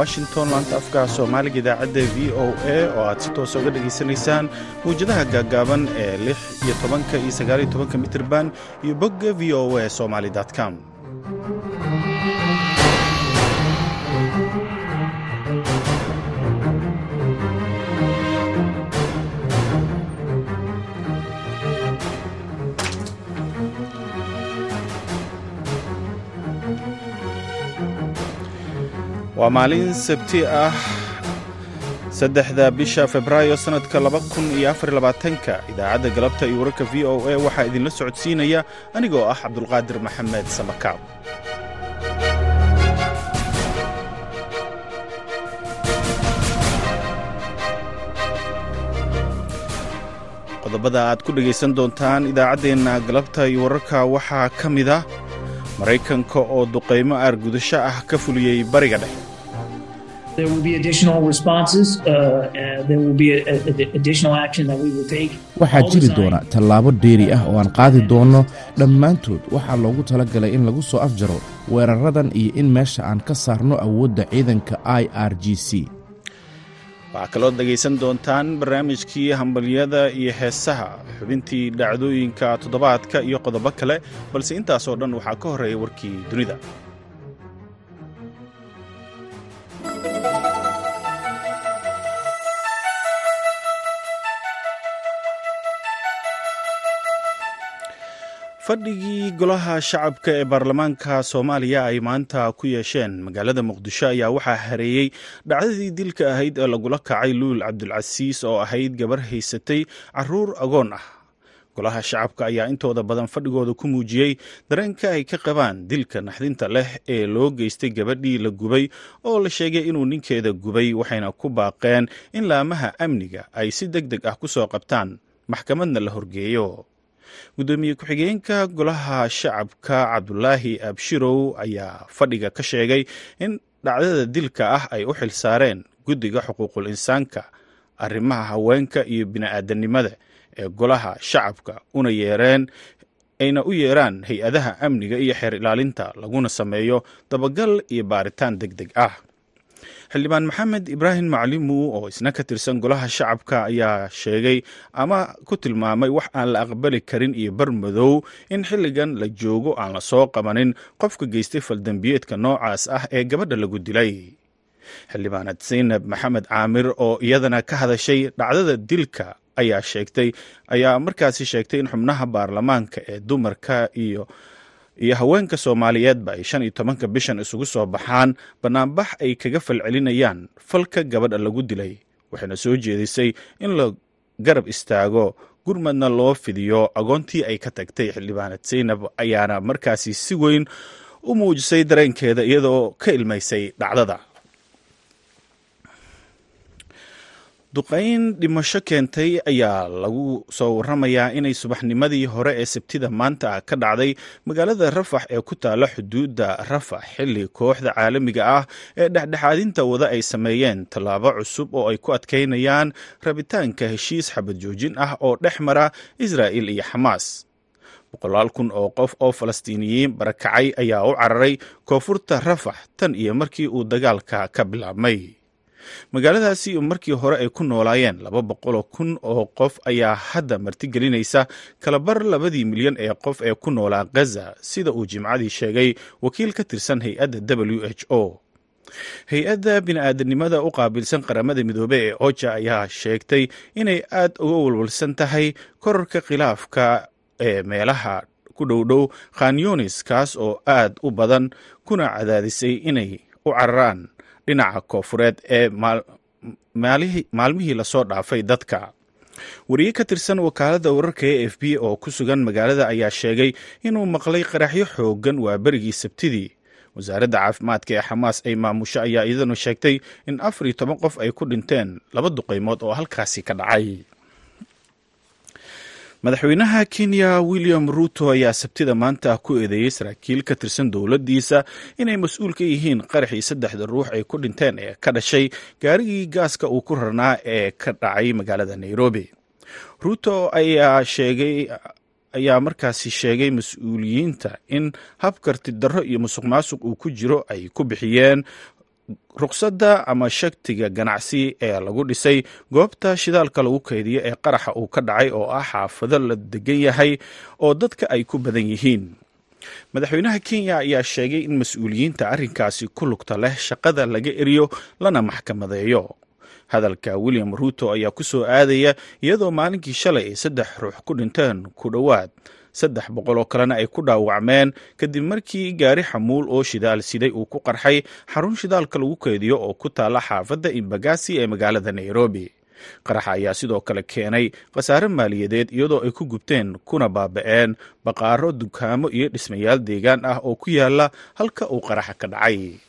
washington laanta afka soomaaliga idaacadda v o a oo aad si toosa uga dhegaysanaysaan mawjadaha gaaggaaban ee lix iyo tobanka iyo sagaal iyo tobanka mitirban iyo bogga v o a somaly com waa maalin sabti ah saddexda bisha febraayo sannadka laba kun iyo afar labaatanka. Idaacadda galabta iyo wararka v o a waxaa idinla socodsiinaya anigoo ah cabdulqaadir maxamed samakaab qodobada aad ku dhegaysan doontaan idaacaddeenna galabta iyo wararka waxaa ka mid ah maraykanka oo duqaymo aargudasho ah ka fuliyey bariga dhexe waxaa jiri doona tallaabo dheeri ah oo aan qaadi doonno dhammaantood. Waxaa loogu talagalay in lagu soo afjaro weeraradan iyo in meesha aan ka saarno awoodda ciidanka i r g c. Waxaa kaloo dhegaysan doontaan barnaamijkii hambalyada iyo heesaha xubintii dhacdooyinka toddobaadka iyo qodobo kale balse intaasoo dhan waxaa ka horreeya warkii dunida fadhigii golaha shacabka ee baarlamaanka soomaaliya ay maanta ku yeesheen. Magaalada muqdisho ayaa waxaa hareeyey dhacdadii dilka ahayd ee lagula kacay luul cabdulcasiis oo ahayd gabar haysatay carruur agoon ah golaha shacabka ayaa intooda badan fadhigooda ku muujiyey dareenka ay ka qabaan dilka naxdinta leh ee loo geystay gabadhii la gubay oo la sheegay inuu ninkeeda gubay waxayna ku baaqeen in laamaha amniga ay si deg deg ah ku soo qabtaan maxkamadna la horgeeyo. Gudoomiye ku-xigeenka golaha shacabka cabdulaahi abshirow ayaa fadhiga ka sheegay in dhacdada dilka ah ay u xil saareen guddiga xuquuqul insaanka arrimaha haweenka iyo bini'aadanimada ee golaha shacabka una yeereen ayna u yeeraan hay'adaha amniga iyo xeer ilaalinta laguna sameeyo dabagal iyo baaritaan deg deg ah. Xildhibaan maxamed ibraahim maclimu oo isna ka tirsan golaha shacabka ayaa sheegay ama ku tilmaamay wax aan la aqbali karin iyo bar madow in xilligan la joogo aan la soo qabanin qofka geystay faldembiyeedka noocaas ah ee gabadha lagu dilay. Xildhibaanad saynab maxamed caamir oo iyadana ka hadashay dhacdada dilka ayaa sheegtay ayaa markaasi sheegtay in xubnaha baarlamaanka ee dumarka iyo iyo haweenka soomaaliyeedba ay shan iyo tobanka bishan isugu soo baxaan bannaanbax ay kaga falcelinayaan. Falka gabadha lagu dilay waxayna soo jeedisay in la garab istaago gurmadna loo fidiyo agoontii ay ka tagtay xildhibaanad saynab ayaana markaasi si weyn u muujisay dareenkeeda iyadoo ka ilmaysay dhacdada duqayn dhimasho keentay ayaa lagu soo waramayaa inay subaxnimadii hore ee sabtida maanta ka dhacday magaalada rafax ee ku taalla xuduudda rafax xilli kooxda caalamiga ah ee dhexdhexaadinta wada ay sameeyeen tallaabo cusub oo ay ku adkaynayaan rabitaanka heshiis xabad joojin ah oo dhex mara israa'il iyo xamaas. Boqolaal kun oo qof oo falastiiniyiin barakacay ayaa u cararay koonfurta rafax tan iyo markii uu dagaalka ka bilaabmay magaaladaasi markii hore ay ku noolaayeen laba boqoloo kun oo qof ayaa hadda martigelinaysa. Kalabar labadii milyan ee qof ee ku noolaa gaza sida uu jimcadii sheegay wakiil ka tirsan hay'adda w h o. Hay'adda bini'aadanimada u qaabilsan qaramada midoobe ee oja ayaa sheegtay inay aad uga walwalsan tahay korarka khilaafka ee meelaha ku dhowdhow khanyunis kaas oo aad u badan kuna cadaadisay inay u cararaan dhinaca koofureed ee maalmihii la soo dhaafay dadka. Wariye ka tirsan wakaaladda wararka e f b oo ku sugan magaalada ayaa sheegay inuu maqlay qaraxyo xooggan waa berigii sabtidii. Wasaaradda caafimaadka ee xamaas ay maamusho ayaa iyaduna sheegtay in afar iyo toban qof ay ku dhinteen laba duqaymood oo halkaasi ka dhacay madaxweynaha kenya william ruto ayaa sabtida maanta ku eedeeyey saraakiil ka tirsan dowladdiisa inay mas'uul ka yihiin qaraxii saddexda ruux ay ku dhinteen ee ka dhashay gaarigii gaaska uu ku rarnaa ee ka dhacay magaalada nairobi. Ruto ayaa sheegay ayaa markaasi sheegay mas'uuliyiinta in hab karti darro iyo musuq maasuq uu ku jiro ay ku bixiyeen ruqsadda ama shaktiga ganacsi ee lagu dhisay goobta shidaalka lagu keydiyo ee qaraxa uu ka dhacay oo ah xaafado la degan yahay oo dadka ay ku badan yihiin. Madaxweynaha kenya ayaa sheegay in mas'uuliyiinta arrinkaasi ku lugta leh shaqada laga eriyo lana maxkamadeeyo. Hadalka william ruuto ayaa ku soo aadaya iyadoo maalinkii shalay ay saddex ruux ku dhinteen ku dhowaad saddex boqol oo kalena ay ku dhaawacmeen. Kadib markii gaari xamuul oo shidaal siday uu ku qarxay xarun shidaalka lagu keydiyo oo ku taalla xaafadda imbagasi ee magaalada nairobi. Qaraxa ayaa sidoo kale keenay khasaare maaliyadeed iyadoo ay ku gubteen kuna baaba'een baqaaro dukaamo iyo dhismayaal deegaan ah oo ku yaalla halka uu qaraxa ka dhacay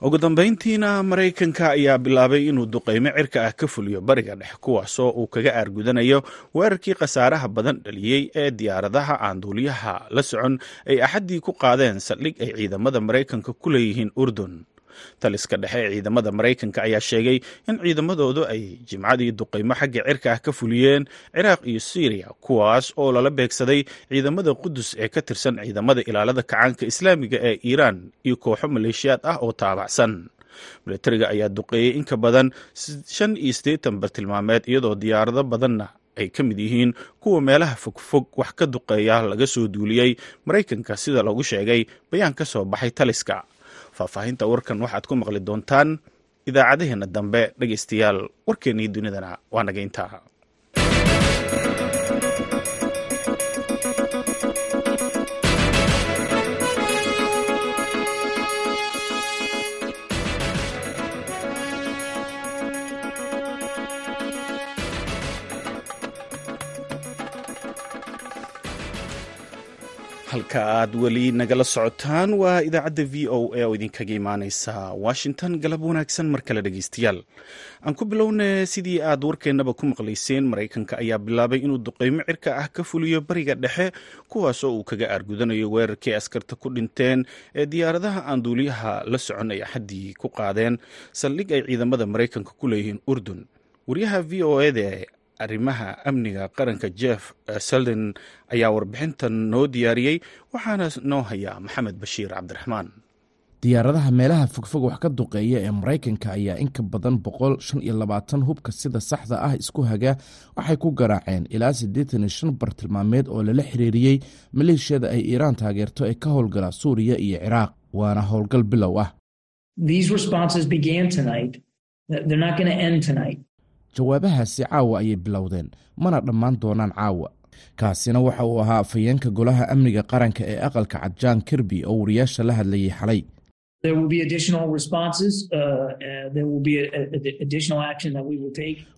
ugu dambeyntiina maraykanka ayaa bilaabay inuu duqeymo cirka ah ka fuliyo bariga dhex kuwaasoo uu kaga aargudanayo weerarkii khasaaraha badan dhaliyey ee diyaaradaha aan duuliyaha la socon ay axaddii ku qaadeen saldhig ay ciidamada maraykanka ku leeyihiin urdun taliska dhexe ee ciidamada maraykanka ayaa sheegay in ciidamadoodu ay jimcadii duqeymo xagga cirka ah ka fuliyeen ciraaq iyo syriya kuwaas oo lala beegsaday ciidamada qudus ee ka tirsan ciidamada ilaalada kacaanka islaamiga ee iiraan iyo kooxo maleeshiyaad ah oo taabacsan. Milatariga ayaa duqeeyey in ka badan shan iyo siddeetan bartilmaameed iyadoo diyaarado badanna ay ka mid yihiin kuwa meelaha fogfog wax ka duqeeya laga soo duuliyey maraykanka sida lagu sheegay bayaan ka soo baxay taliska faahfaahinta warkan waxaad ku maqli doontaan idaacadaheenna dambe dhegaystayaal warkeennii dunidana waa naga halka aad weli nagala socotaan waa idaacadda v o a oo idinkaga imaaneysa washington. Galab wanaagsan mar kale dhegeystayaal aan ku bilowna sidii aad warkeennaba ku maqlayseen maraykanka ayaa bilaabay inuu duqeymo cirka ah ka fuliyo bariga dhexe kuwaasoo uu kaga aargudanayo weerarkii askarta ku dhinteen ee diyaaradaha aan duuliyaha la socon ay axaddii ku qaadeen. Saldhig ay ciidamada maraykanka ku leeyihiin urdun. Wariyaha v o eda arrimaha amniga qaranka jeff selden ayaa warbixintan noo diyaariyey waxaana noo hayaa maxamed bashiir cabdiraxmaan. Diyaaradaha meelaha fogfog wax ka duqeeya ee maraykanka ayaa in ka badan boqol shan iyo labaatan hubka sida saxda ah isku haga waxay ku garaaceen ilaa siddeetan iyo shan bartilmaameed oo lala xiriiriyey maleeshiyada ay iiraan taageerto ee ka howlgala suuriya iyo ciraaq waana howlgal bilow ah jawaabahaasi caawa ayay bilowdeen mana dhammaan doonaan caawa. Kaasina waxa uu ahaa afhayeenka golaha amniga qaranka ee aqalka cad jan kirby oo wariyaasha la hadlayay xalay.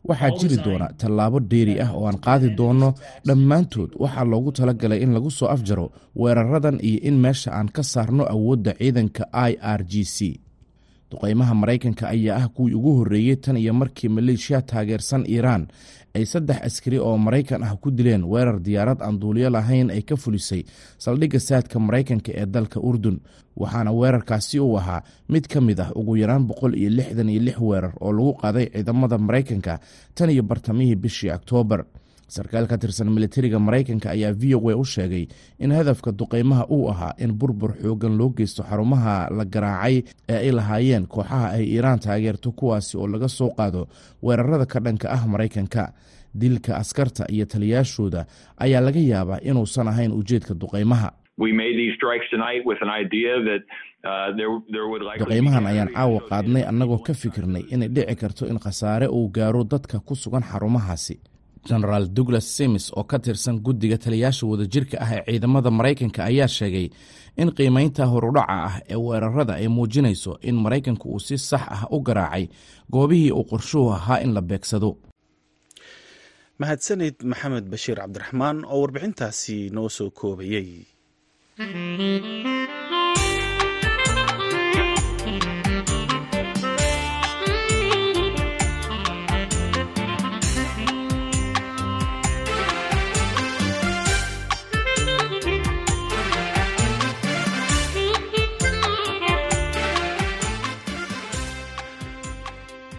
Waxaa jiri doona tallaabo dheeri ah oo aan qaadi doonno dhammaantood. Waxaa loogu talagalay in lagu soo afjaro weeraradan iyo in meesha aan ka saarno awoodda ciidanka i r g c duqeymaha maraykanka ayaa ah kuwii ugu horreeyey tan iyo markii maleeshiya taageersan iiraan ay saddex askari oo maraykan ah ku dileen weerar diyaarad aan duuliyo lahayn ay ka fulisay saldhigga saadka maraykanka ee dalka urdun. Waxaana weerarkaasi uu ahaa mid ka mid ah ugu yaraan boqol iyo lixdan iyo lix weerar oo lagu qaaday ciidamada maraykanka tan iyo bartamihii bishii oktoobar sarkaal ka tirsan militariga maraykanka ayaa v o a u sheegay in hadafka duqeymaha uu ahaa in burbur xoogan loo geysto xarumaha la garaacay ee ay lahaayeen kooxaha ay iiraan taageerto kuwaasi oo laga soo qaado weerarada ka dhanka ah maraykanka. Dilka askarta iyo taliyaashooda ayaa laga yaabaa inuusan ahayn ujeedka duqeymaha. Duqeymahan ayaan caawa qaadnay annagoo ka fikirnay inay dhici karto in khasaare uu gaaro dadka ku sugan xarumahaasi genaraal douglas simis oo ka tirsan guddiga taliyaasha wadajirka ah ee ciidamada maraykanka ayaa sheegay in qiimeynta horudhaca ah ee weerarada ay muujinayso in maraykanka uu si sax ah u garaacay goobihii uu qorshuhu ahaa in la beegsado. Mahadsanid maxamed bashiir cabdiraxmaan oo warbixintaasi noo soo koobayey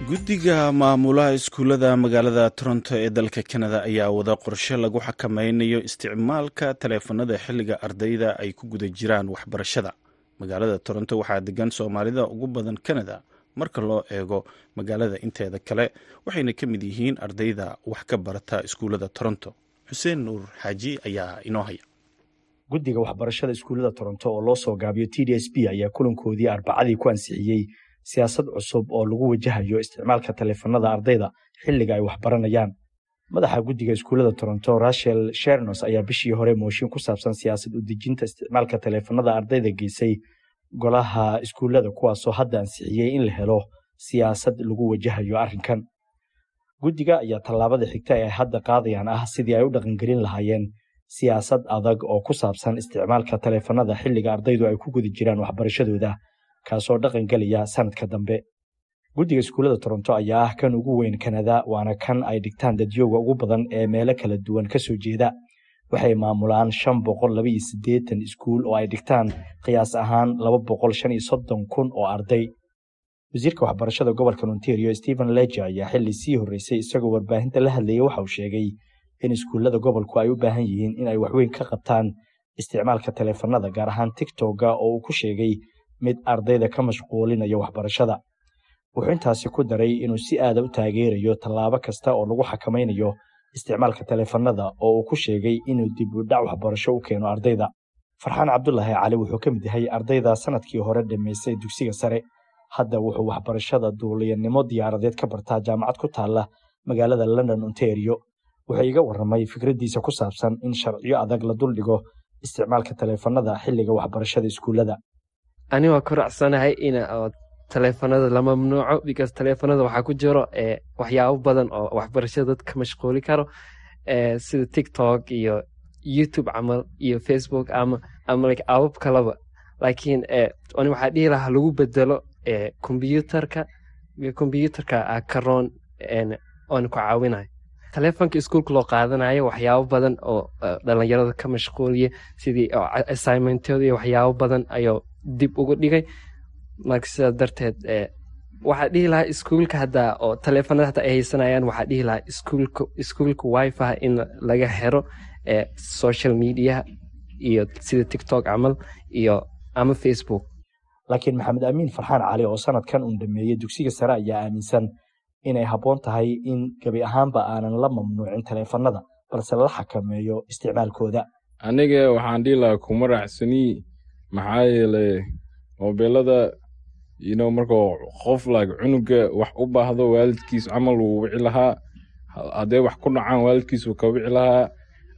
guddiga maamulaha iskuullada magaalada toronto ee dalka kanada ayaa wada qorshe lagu xakameynayo isticmaalka taleefanada xilliga ardayda ay ku guda jiraan waxbarashada. Magaalada toronto waxaa degan soomaalida ugu badan canada marka loo eego magaalada inteeda kale waxayna ka mid yihiin ardayda wax ka barata iskuullada toronto. Xuseen nuur xaaji ayaa inoo haya. Guddiga waxbarashada iskuullada toronto oo loo soo gaabiyo t d s b ayaa kulankoodii arbacadii ku ansixiyey siyaasad cusub oo lagu wajahayo isticmaalka taleefanada ardayda xilliga ay waxbaranayaan. Madaxa guddiga iskuullada toronto rachel shernos ayaa bishii hore mooshin ku saabsan siyaasad u dejinta isticmaalka taleefanada ardayda geysay golaha iskuullada kuwaasoo hadda ansixiyey in la helo siyaasad lagu wajahayo arrinkan. Guddiga ayaa tallaabada xigta ee ay hadda qaadayaan ah sidii ay u dhaqangelin lahaayeen siyaasad adag oo ku saabsan isticmaalka taleefanada xilliga ardaydu ay ku guda jiraan waxbarashadooda kaasoo dhaqangelaya sanadka dambe. Guddiga iskuullada toronto ayaa ah kan ugu weyn kanada waana kan ay dhigtaan dadyooga ugu badan ee meelo kala duwan ka soo jeeda. Waxay maamulaan shan boqol laba iyo siddeetan iskuul oo ay dhigtaan qiyaas ahaan laba boqol shan iyo soddon kun oo arday. Wasiirka waxbarashada gobolka ontario stephen leger ayaa xilli sii horreysay isagoo warbaahinta la hadlayay waxa uu sheegay in iskuullada gobolku ay u baahan yihiin in ay waxweyn ka qabtaan isticmaalka taleefanada gaar ahaan tigtogga oo uu ku sheegay mid ardayda ka mashquulinaya waxbarashada. Wuxuu intaasi ku daray inuu si aada u taageerayo tallaabo kasta oo lagu xakamaynayo isticmaalka taleefanada oo uu ku sheegay inuu dib u dhac waxbarasho u keeno ardayda. Farxaan cabdulaahi cali wuxuu ka mid yahay ardayda sannadkii hore dhammaystay dugsiga sare. Hadda wuxuu waxbarashada duuliyanimo diyaaradeed ka bartaa jaamacad ku taalla magaalada london ontario. Wuxuu iga warramay fikraddiisa ku saabsan in sharciyo adag la duldhigo isticmaalka taleefanada xilliga waxbarashada iskuullada ani waa ku raacsanahay in taleefanada la mamnuuco because taleefanada waxaa ku jiro waxyaabo badan oo waxbarashada dadka mashquuli karo sida tiktok iyo youtube camal iyo facebook ama ama like abab kalaba. Laakiin ani waxaa dhihi lahaa lagu bedelo combyuutarka combyuutarka karoon oona ku caawinayo taleefonka iskuulka loo qaadanayo waxyaabo badan oo dhalinyarada ka mashquuliya sidii assignmentoda iyo waxyaabo badan ayuu dib ugu dhigay. Marka sidaa darteed waxaa dhihi lahaa iskuulka hadda oo taleefanada hata ay haysanayaan waxaa dhihi lahaa iskuulka iskuulka wifi in laga xiro social mediaha iyo sida tiktok camal iyo ama facebook. Laakiin maxamed amiin farxaan cali oo sanadkan uun dhameeyey dugsiga sare ayaa aaminsan inay habboon tahay in gebi ahaanba aanan la mamnuucin taleefanada balse la xakameeyo isticmaalkooda. Aniga waxaan dhihi kuma raacsanii maxaa yeele mobeelada yno markuu qof like cunuga wax u baahdo waalidkiis camal wuu wici lahaa. Haddee wax ku dhacaan waalidkiis wuu ka wici lahaa.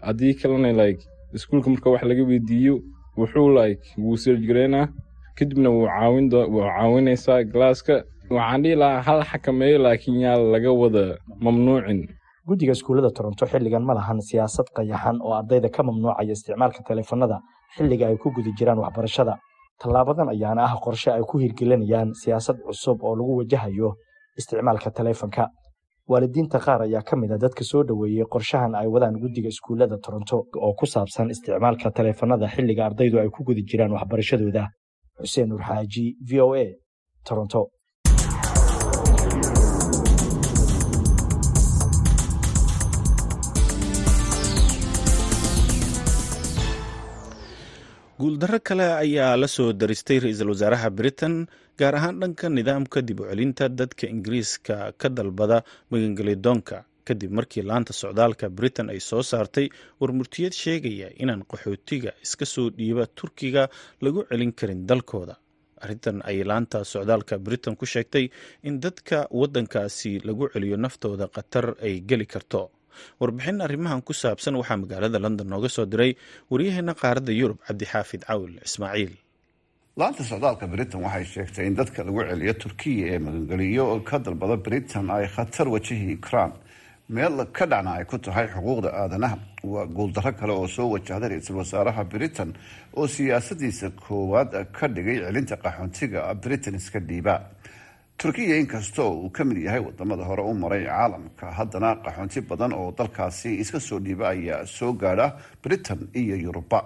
Haddii kalena like iskuulka marka wax laga weydiiyo wuxuu like wuu sirjgareynaa kadibna wuu caawinaysaa galaaska waxaan dhihi lahaa hal xakameeyo laakiin yaa laga wada mamnuucin. Guddiga iskuullada toronto xilligan ma lahan siyaasad qayaxan oo ardayda ka mamnuucaya isticmaalka taleefanada xilliga ay ku guda jiraan waxbarashada. Tallaabadan ayaana ah qorshe ay ku hirgelinayaan siyaasad cusub oo lagu wajahayo isticmaalka taleefanka. Waalidiinta qaar ayaa ka mid a dadka soo dhoweeyey qorshahan ay wadaan guddiga iskuullada toronto oo ku saabsan isticmaalka taleefanada xilliga ardaydu ay ku guda jiraan waxbarashadooda. Xuseen nuur xaaji v o a toronto guuldarro kale ayaa la soo daristay ra'iisul wasaaraha britain gaar ahaan dhanka nidaamka dib u celinta dadka ingiriiska ka dalbada magangelidoonka kadib markii laanta socdaalka britain ay soo saartay warmurtiyad sheegaya inaan qaxootiga iska soo dhiiba turkiga lagu celin karin dalkooda. Arrintan ay laanta socdaalka britain ku sheegtay in dadka waddankaasi lagu celiyo naftooda khatar ay geli karto warbixin arrimahan ku saabsan waxaa magaalada london nooga soo diray waryaheena qaaradda yurub cabdixaafid cawil ismaaciil. Laanta socdaalka britain waxay sheegtay in dadka lagu celiyo turkiya ee magangeliyo oo ka dalbada britain ay khatar wajahi karaan. Meel ka dhacna ay ku tahay xuquuqda aadanaha. Waa guuldarro kale oo soo wajahday ra'iisul wasaaraha britain oo siyaasadiisa koowaad ka dhigay celinta qaxoontiga britain iska dhiiba turkiya inkastoo uu ka mid yahay waddamada hore u maray caalamka. Haddana qaxoonti badan oo dalkaasi iska soo dhiiba ayaa soo gaadha britain iyo yuruba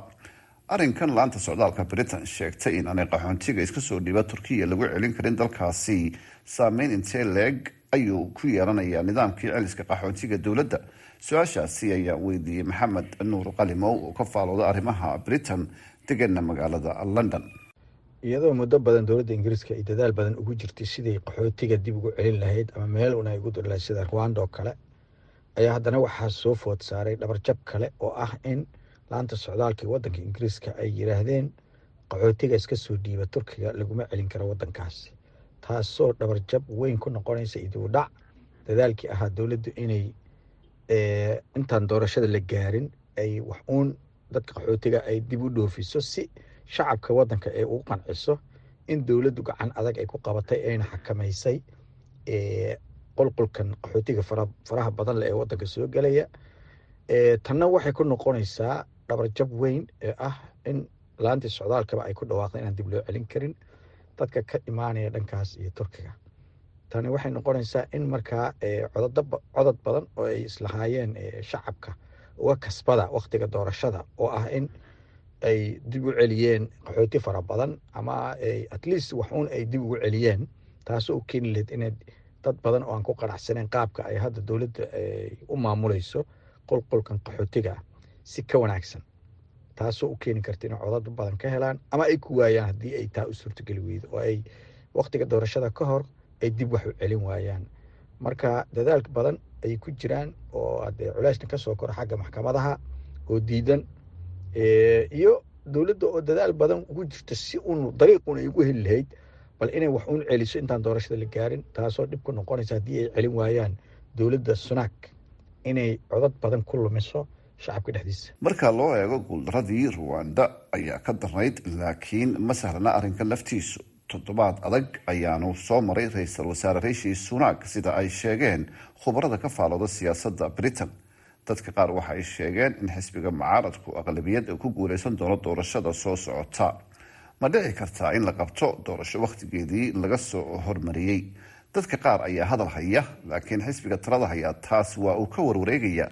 arrinkan laanta socdaalka britain sheegtay in aanay qaxoontiga iska soo dhiiba turkiya lagu celin karin dalkaasi. Saameyn intee leeg ayuu ku yeelanayaa nidaamkii celiska qaxoontiga dowladda. Su'aashaasi ayaa weydiiyey maxamed nuur qalimow oo ka faalooda arrimaha britain degana magaalada london iyadoo muddo badan dowladda ingiriiska ay dadaal badan ugu jirtay sidai qaxootiga dib ugu celin lahayd ama meel un ay ugu diri lahayd sida rwanda oo kale ayaa haddana waxaa soo food saaray dhabarjab kale oo ah in laanta socdaalka waddanka ingiriiska ay yiraahdeen qaxootiga iska soo dhiiba turkiga laguma celin karo waddankaasi taasoo dhabarjab weyn ku noqonaysa idibudhac dadaalkii ahaa dowladdu inay intaan doorashada la gaarin ay wax uun dadka qaxootiga ay dib u dhoofiso si shacabka waddanka ay ugu qanciso in dowladdu gacan adag ay ku qabatay ayna xakamaysay qolqolkan qaxootiga faraha badan leh ee waddanka soo gelaya. Tanna waxay ku noqonaysaa dhabarjab weyn ee ah in laantii socdaalkaba ay ku dhawaaqda inaan dib loo celin karin dadka ka imaanaya dhankaas iyo turkiga. Tani waxay noqonaysaa in markaa codod badan oo ay islahaayeen shacabka uga kasbada waktiga doorashada oo ah in ay dib u celiyeen qaxooti fara badan ama at least waxuun ay dib ugu celiyeen taasoo keeni lahayd inay dad badan oo aan ku qanacsaneyn qaabka ay hadda dowladda u maamulayso qolqolkan qaxootiga si ka wanaagsan. Taasoo u keeni karta inay codad badan ka helaan ama ay ku waayaan haddii ay taa u suurtogeli weydo oo ay waktiga doorashada ka hor ay dib wax u celin waayaan. Marka dadaalka badan ay ku jiraan oo adee culeysna ka soo koro xagga maxkamadaha oo diidan iyo dowladda oo dadaal badan ugu jirta si uun dariiqun ay ugu heli lahayd bal inay wax uun celiso intaan doorashada la gaarin taasoo dhib ku noqonaysa haddii ay celin waayaan dowladda sunak inay codad badan ku lumiso shacabka dhexdiisa. Marka loo eego guuldaradii ruwanda ayaa ka darnayd laakiin ma sahlana arrinka laftiisu. Toddobaad adag ayaanu soo maray ra'iisul wasaare rishi sunak sida ay sheegeen khubarada ka faalooda siyaasadda britain dadka qaar waxa ay sheegeen in xisbiga mucaaradku aqlabiyad ku guuleysan doono doorashada soo socota. Ma dhici kartaa in la qabto doorasho wakhtigeedii laga soo hormariyey? Dadka qaar ayaa hadal haya laakiin xisbiga talada hayaa taas waa uu ka warwareegaya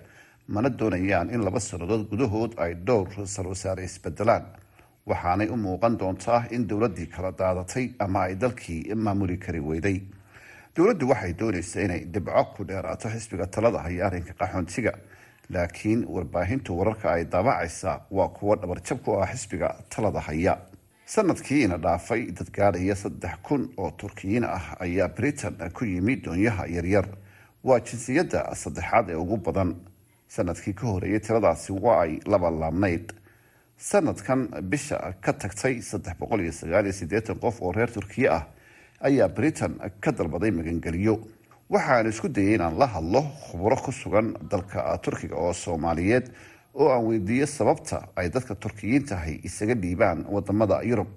mana doonayaan in laba sannadood gudahood ay dhowr ra'isul wasaare isbedelaan. Waxaanay u muuqan doontaa in dowladdii kala daadatay ama ay dalkii maamuli kari weyday. Dowladdu waxay doonaysaa inay dhibco ku dheeraato xisbiga talada haya arrinka qaxoontiga laakiin warbaahintu wararka ay daabacaysa waa kuwo dhabarjab ku ah xisbiga talada haya. Sanadkiina dhaafay dad gaadhaya saddex kun oo turkiyiin ah ayaa britain ku yimi doonyaha yaryar. Waa jinsiyadda saddexaad ee ugu badan. Sanadkii ka horeeyay tiradaasi waa ay laba laabnayd. Sanadkan bisha ka tagtay saddex boqol iyo sagaal iyo siddeetan qof oo reer turkiye ah ayaa britain ka dalbaday magangeliyo waxaan isku dayay inaan la hadlo khuburo ku sugan dalka turkiga oo soomaaliyeed oo aan weydiiyo sababta ay dadka turkiyiintahay isaga dhiibaan waddamada yurub.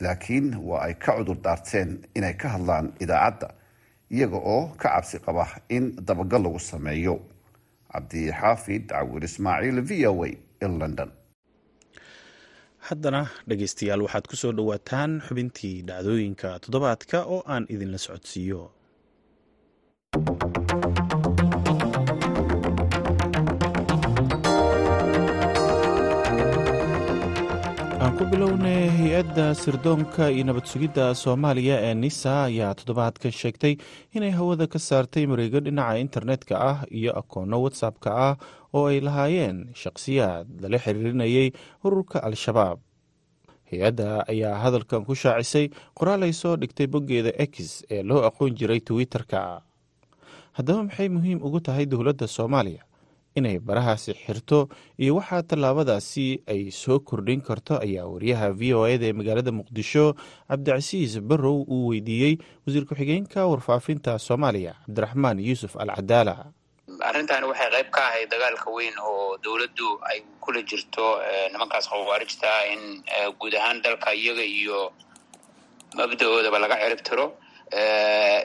Laakiin waa ay ka cudur daarteen inay ka hadlaan idaacadda iyaga oo ka cabsi qaba in dabagal lagu sameeyo. Cabdixaafid cawir ismaaciil v o a london. Haddana dhegaystayaal waxaad ku soo dhowaataan xubintii dhacdooyinka toddobaadka oo aan idinla socodsiiyo aan ku bilownay hay'adda sirdoonka iyo nabad sugidda soomaaliya ee nisa ayaa toddobaadkan sheegtay inay hawada ka saartay mareego dhinaca internetka ah iyo akoonno whatsapp-ka ah oo ay lahaayeen shaqhsiyaad lala xiriirinayay ururka al-shabaab. Hay'adda ayaa hadalkan ku shaacisay qoraal ay soo dhigtay boggeeda x ee loo aqoon jiray twitter-ka haddaba maxay muhiim ugu tahay dowladda soomaaliya? Inay barahaasi xirto iyo waxaa tallaabadaasi ay soo kordhin karto ayaa wariyaha v o eda ee magaalada muqdisho cabdicasiis barrow uu weydiiyey wasiir ku-xigeenka warfaafinta soomaaliya cabdiraxmaan yuusuf al cadaala arrintaani waxay qayb ka ahayd dagaalka weyn oo dowladdu ay kula jirto nimankaas khawaarijta in guud ahaan dalka iyaga iyo mabda-oodaba laga cirib tiro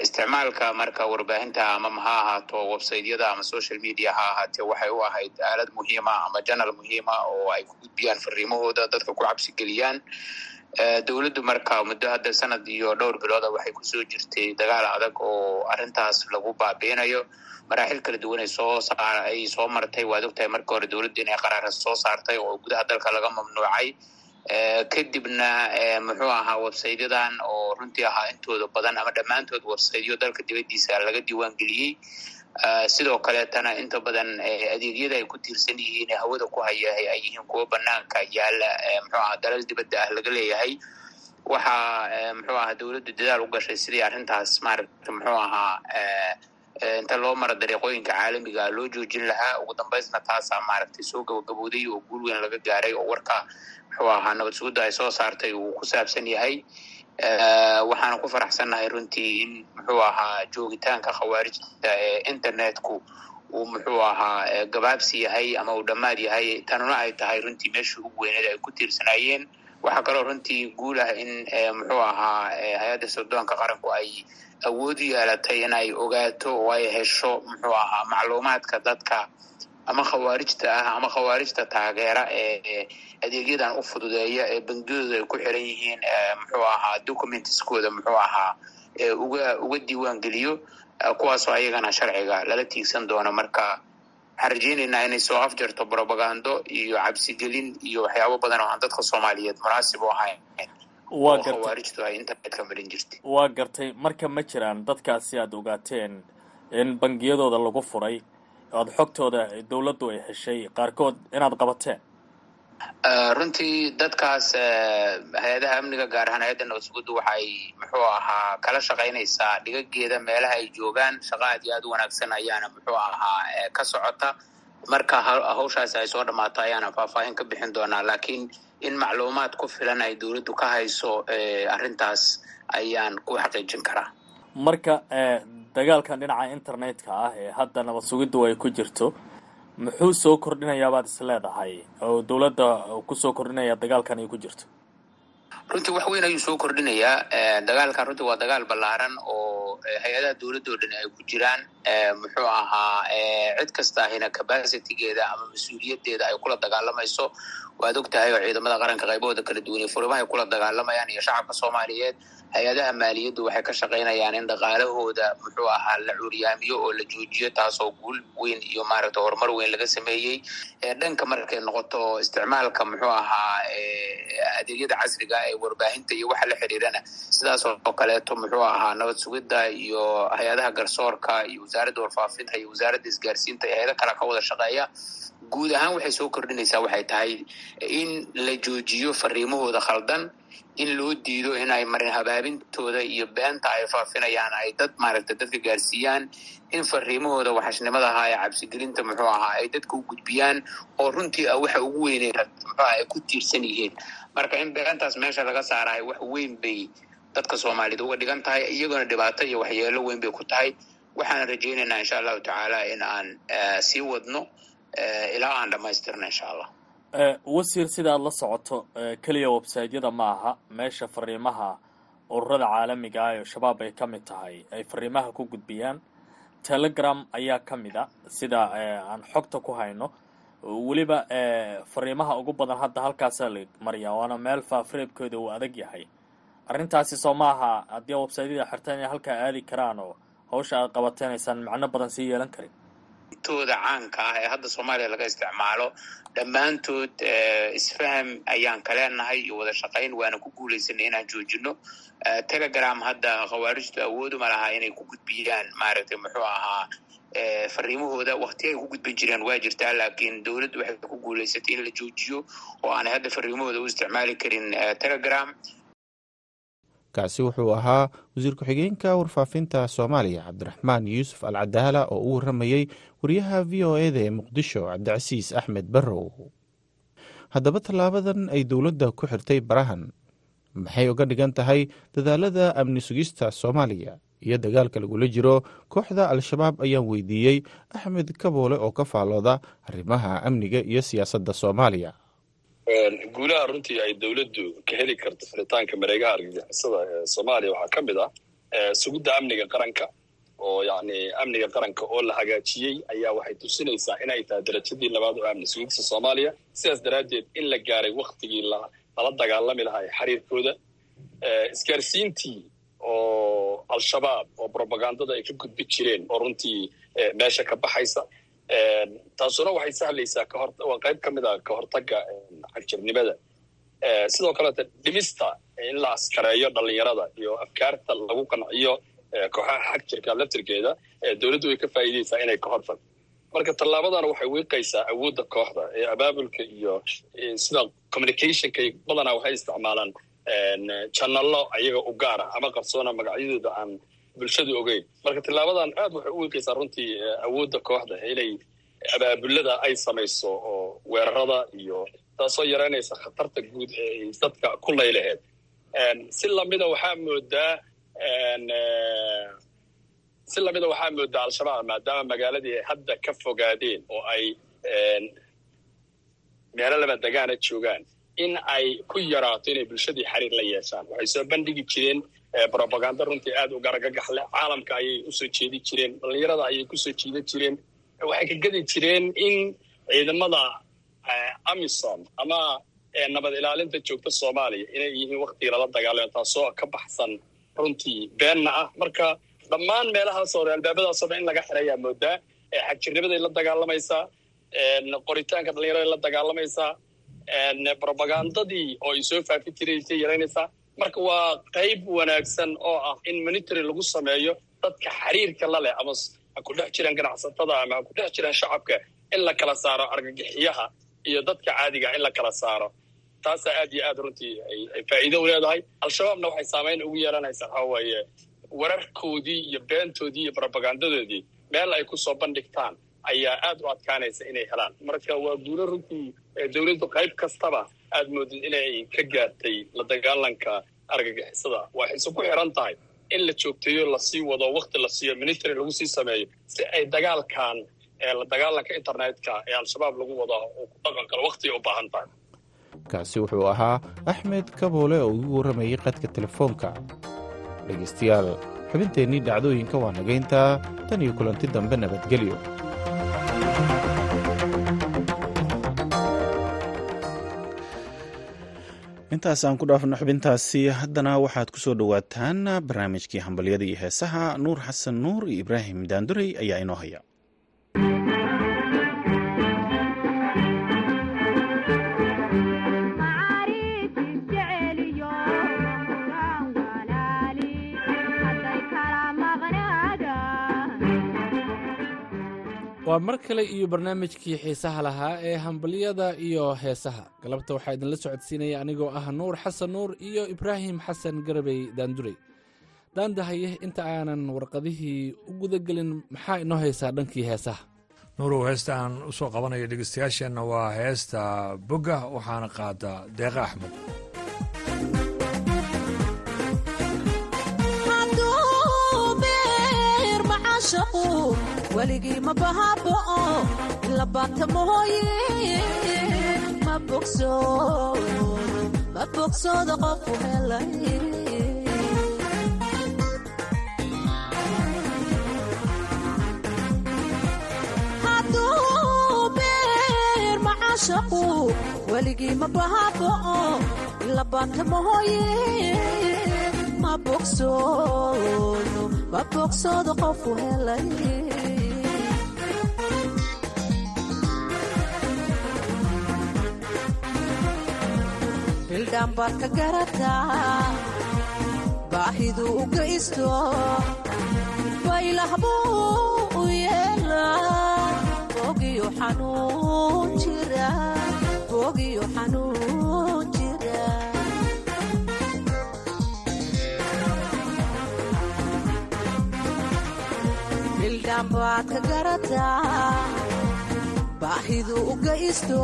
isticmaalka marka warbaahinta ama ha ahaato websaytyada ama social media ha ahaatee waxay u ahayd aalad muhiima ama janal muhiima oo ay ku gudbiyaan fariimahooda dadka ku cabsi geliyaan dowladdu marka muddo hadda sanad iyo dhowr bilooda waxay ku soo jirtay dagaal adag oo arrintaas lagu baabiinayo maraaxil kala duwan ay soo martay. Waad ogtahay marka hore dowladdu inay qaraara soo saartay oo gudaha dalka laga mamnuucay kadibna muxuu ahaa websaytyadan oo runtii ahaa intooda badan ama dhammaantood websaytyo dalka dibaddiisa laga diiwaan geliyey sidoo kaleetana inta badan adeegyada ay ku tiirsan yihiin hawada ku haya ay yihiin kuwo banaanka yaalla muxuu ahaa dalal dibadda ah laga leeyahay. Waxaa muxuu ahaa dowladdu dadaal u gashay sidii arrintaas maaragta muxuu ahaa inta loo mara dariiqooyinka caalamiga loo joojin lahaa. Ugu dambaysna taasaa maaragtay soo gabagabowday oo guul weyn laga gaaray oo warka muxuu ahaa nabad ay soo saartay uu ku saabsan yahay. Waxaana ku faraxsannahay runtii in muxuu ahaa joogitaanka khawaarijta ee internetku uu muxuu ahaa gabaabsi yahay ama uu dhammaad yahay. Tanuna ay tahay runtii meeshii ugu weyneed ay ku tiirsanaayeen. Waxaa kaloo runtii guul ah in muxuu ahaa hay'adda sirdoonka qaranku ay awood u yeelatay in ay ogaato oo ay hesho muxuu ahaa macluumaadka dadka ama khawaarijta ah ama khawaarijta taageera ee adeegyadan u fududeeya ee bangiyadooda ay ku xiran yihiin muxuu ahaa documentskooda muxuu ahaa uga uga diiwaan geliyo kuwaasoo ayagana sharciga lala tiigsan doono. Marka waxaan rajeynaynaa inay soo afjarto brobagando iyo cabsigelin iyo waxyaabo badan oo aan dadka soomaaliyeed munaasib u ahayn waa gartay marka ma jiraan dadkaasi aada ogaateen in bangiyadooda lagu furay oada xogtooda dowladdu ay heshay qaarkood inaad qabateen. Runtii dadkaas hay'adaha amniga gaar ahaan hay'adda nabad suguddu waxay muxuu ahaa kala shaqaynaysaa dhigageeda meelaha ay joogaan shaqa aad iyo aad u wanaagsan ayaana muxuu ahaa ka socota. Marka hawshaasi ay soo dhammaato ayaana faahfaahin ka bixin doonaa laakiin in macluumaad ku filan ay dowladdu ka hayso arrintaas ayaan ku xaqiijin karaa. Marka dagaalkan dhinaca internetka ah ee hadda nabad sugiddu ay ku jirto muxuu soo kordhinayaa baad is leedahay oo dowladda ku soo kordhinaya dagaalkan ay ku jirto? Runtii wax weyn ayuu soo kordhinayaa. Dagaalkan runtii waa dagaal ballaaran oo hay'adaha dowladda oo dhan ay ku jiraan muxuu ahaa cid kasta ahina capacitygeeda ama mas'uuliyaddeeda ay kula dagaalamayso. Waad og tahay oo ciidamada qaranka qaybahooda kala duwan iyo furimahay kula dagaalamayaan iyo shacabka soomaaliyeed hay'adaha maaliyaddu waxay ka shaqaynayaan in dhaqaalahooda muxuu ahaa la curyaamiyo oo la joojiyo taasoo guul weyn iyo maaragta horumar weyn laga sameeyey. Dhanka markay noqoto isticmaalka muxuu ahaa adeegyada casriga ee warbaahinta iyo waxa la xiriirana sidaas oo kaleeto muxuu ahaa nabad sugidda iyo hay'adaha garsoorka iyo wasaaradda warfaafinta iyo wasaaradda isgaarsiinta iyo hay'ado kale ka wada shaqeeya guud ahaan waxay soo kordhinaysaa waxay tahay in la joojiyo fariimahooda khaldan in loo diido in ay marin habaabintooda iyo beenta ay faafinayaan ay dad maaragta dadka gaarsiiyaan in fariimahooda waxashnimada ahaa ee cabsigelinta muxuu ahaa ay dadka u gudbiyaan oo runtii ah waxa ugu weynay muxuu aha ay ku tiirsan yihiin. Marka in beentaas meesha laga saarahay wax weyn bay dadka soomaaliyeed uga dhigan tahay iyagona dhibaato iyo waxyeelo weyn bay ku tahay. Waxaana rajaynaynaa insha allahu tacaala in aan sii wadno ilaa aan dhamaystirno insha allah wasiir sida aad la socoto keliya websaytyada ma aha meesha fariimaha ururada caalamiga ah ee shabaab ay ka mid tahay ay fariimaha ku gudbiyaan. Telegram ayaa ka mid a sida aan xogta ku hayno. Weliba fariimaha ugu badan hadda halkaasaa la mariyaa waana meel faafareebkooda uu adag yahay arrintaasi soo maaha haddii websaytyada xirtaan inay halkaa aadi karaan oo hawsha aad qabateenaysaan macno badan sii yeelan karin. Tooda caanka ah ee hadda soomaaliya laga isticmaalo dhammaantood isfaham ayaan ka leenahay iyo wada shaqayn waana ku guulaysanay inaan joojino telegram hadda khawaarijtu awooduma lahaa inay ku gudbiyaan maaragtay muxuu ahaa fariimahooda wakti ay ku gudbin jireen waa jirtaa laakiin dowladdu waxay ku guulaysatay in la joojiyo oo aanay hadda fariimahooda u isticmaali karin telegram kaasi wuxuu ahaa wasiir ku-xigeenka warfaafinta soomaaliya cabdiraxmaan yuusuf al cadaala oo u warramayey wariyaha v o eda ee muqdisho cabdicasiis axmed barrow. Haddaba tallaabadan ay dowladda ku xirtay barahan. Maxay uga dhigan tahay dadaalada amni sugista soomaaliya? Iyo dagaalka lagula jiro kooxda al-shabaab ayaan weydiiyey axmed kaboole oo ka faalooda arrimaha amniga iyo siyaasadda soomaaliya guulaha runtii ay dowladdu ka heli karto furitaanka mareegaha argagixisada ee soomaaliya waxaa ka mid ah sugidda amniga qaranka oo yacni amniga qaranka oo la hagaajiyey ayaa waxay tusinaysaa inay tahay darajadii labaad oo amni sugidsa soomaaliya. Sidaas daraaddeed in la gaaray waktigii lala dagaalami lahaa ee xiriirkooda isgaarsiintii oo al-shabaab oo brobagandada ay ka gudbi jireen oo runtii meesha ka baxaysa taasuna waxay sahlaysaa waa qayb ka mid a ka hortagga xagjirnimada. Sidoo kaleeta dhimista in la askareeyo dhalinyarada iyo afkaarta lagu qanciyo kooxaha xagjirka laftirkeeda dowladdu way ka faa'iidaysaa inay ka hortagto marka tallaabadana waxay wiiqaysaa awoodda kooxda ee abaabulka iyo sida communicationka badanaa waxay isticmaalaan janallo ayaga u gaara ama qarsoona magacyadooda aan bulshadu ogeyn. Marka tilaabadan aad waxay u wiiqaysaa runtii awoodda kooxda inay abaabulada ay samayso oo weerarada iyo taasoo yaraynaysa khatarta guud ee ay dadka ku laylaheed si lamida waxaa moodaa si lamida waxaa moodaa al-shabaab maadaama magaaladii ay hadda ka fogaadeen oo ay meelo laba degaana joogaan in ay ku yaraato inay bulshadii xiriir la yeeshaan. Waxay soo bandhigi jireen brobaganda runtii aad u garagagax leh caalamka ayay u soo jeedi jireen dhallinyarada ayay ku soo jiidan jireen. Waxay ka gedi jireen in ciidamada amisom ama nabad ilaalinta joogta soomaaliya inay yihiin waktigii lala dagaalamo taasoo ka baxsan runtii beenna ah. Marka dhammaan meelahaas hore in laga xirayaa moodaa xagjirnimaday la dagaalamaysaa qoritaanka dhallinyaraday la dagaalamaysaa brobagandadii oo ay soo faafi jiraysay yaraynaysaa marka waa qayb wanaagsan oo ah in monitory lagu sameeyo dadka xiriirka la leh ama ha ku dhex jiraan ganacsatada ama ha ku dhex jiraan shacabka in la kala saaro argagixiyaha iyo dadka caadiga in la kala saaro. Taasaa aad iyo aad runtii ay faa'iido u leedahay. Al-shabaabna waxay saamayn ugu yeelanaysaa waxaa weeye wararkoodii iyo beentoodii iyo brobagandadoodii meel ay ku soo bandhigtaan ayaa aad u adkaanaysa inay helaan. Marka waa guulo runtii dowladdu qayb kastaba aad moodid inay ka gaartay la dagaalanka argagixisada. Waxayse ku xiran tahay in la joogteeyo la sii wado wakti la siiyo ministry lagu sii sameeyo si ay dagaalkan la dagaalanka internetka ee al-shabaab lagu wado uu ku dhaqan karo waktiay u baahan tahay. Kaasi wuxuu ahaa axmed kaboole oo igu warramayey qadka telefoonka. Dhegaystayaal xubinteennii dhacdooyinka waa nagayntaa tan iyo kulanti dambe nabadgelyo intaas aan ku dhaafno xubintaasi haddana waxaad ku soo dhowaataan barnaamijkii hambalyada iyo heesaha. Nuur xasan nuur iyo ibraahim daandurey ayaa inoo haya waa mar kale iyo barnaamijkii xiisaha lahaa ee hambalyada iyo heesaha. Galabta waxaa idinla socodsiinaya anigoo ah nuur xasan nuur iyo ibraahim xasan garabey daandurey daandahaye inta aanan warqadihii u gudagelin maxaa inoo haysaa dhankii heesaha? Nuurow heesta aan u soo qabanayo dhegeystayaasheenna waa heesta bogga waxaana qaada deeqa axmed weligii ma bahaaba'o ila baata mooye ma bogsooda qofku helay weligii ma bahaaba'o ila baata mooye ma bogsoodo qofku helay hildhaan baad ka garataa baahidu u gaysto baylah buu u yeelaa bogiyo xanuun jira bogiyo xanuun jira. Hildhaan baad ka garataa baahidu u gaysto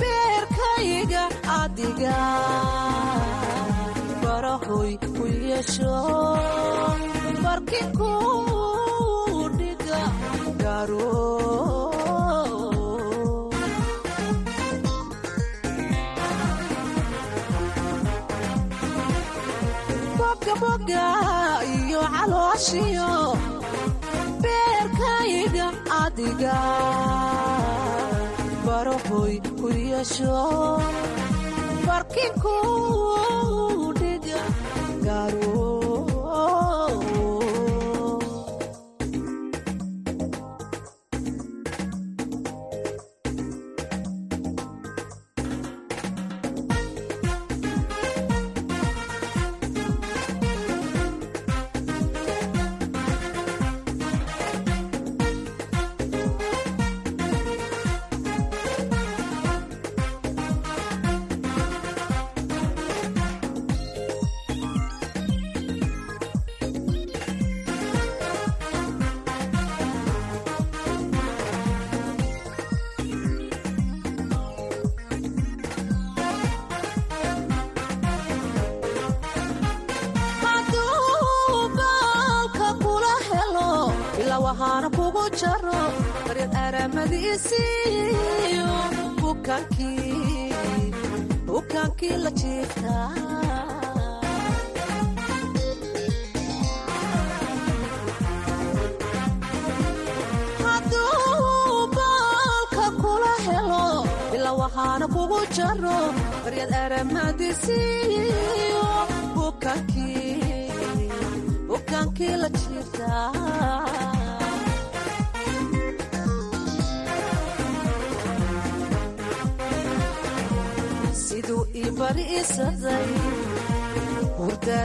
beerkayga adiga. Barahoy ku yeesho. Barkinku bogaboga iyo calooshiyo beerkayga adiga. Barahoy ku yeesho barkinku dhiga gaaro aramadiisiyo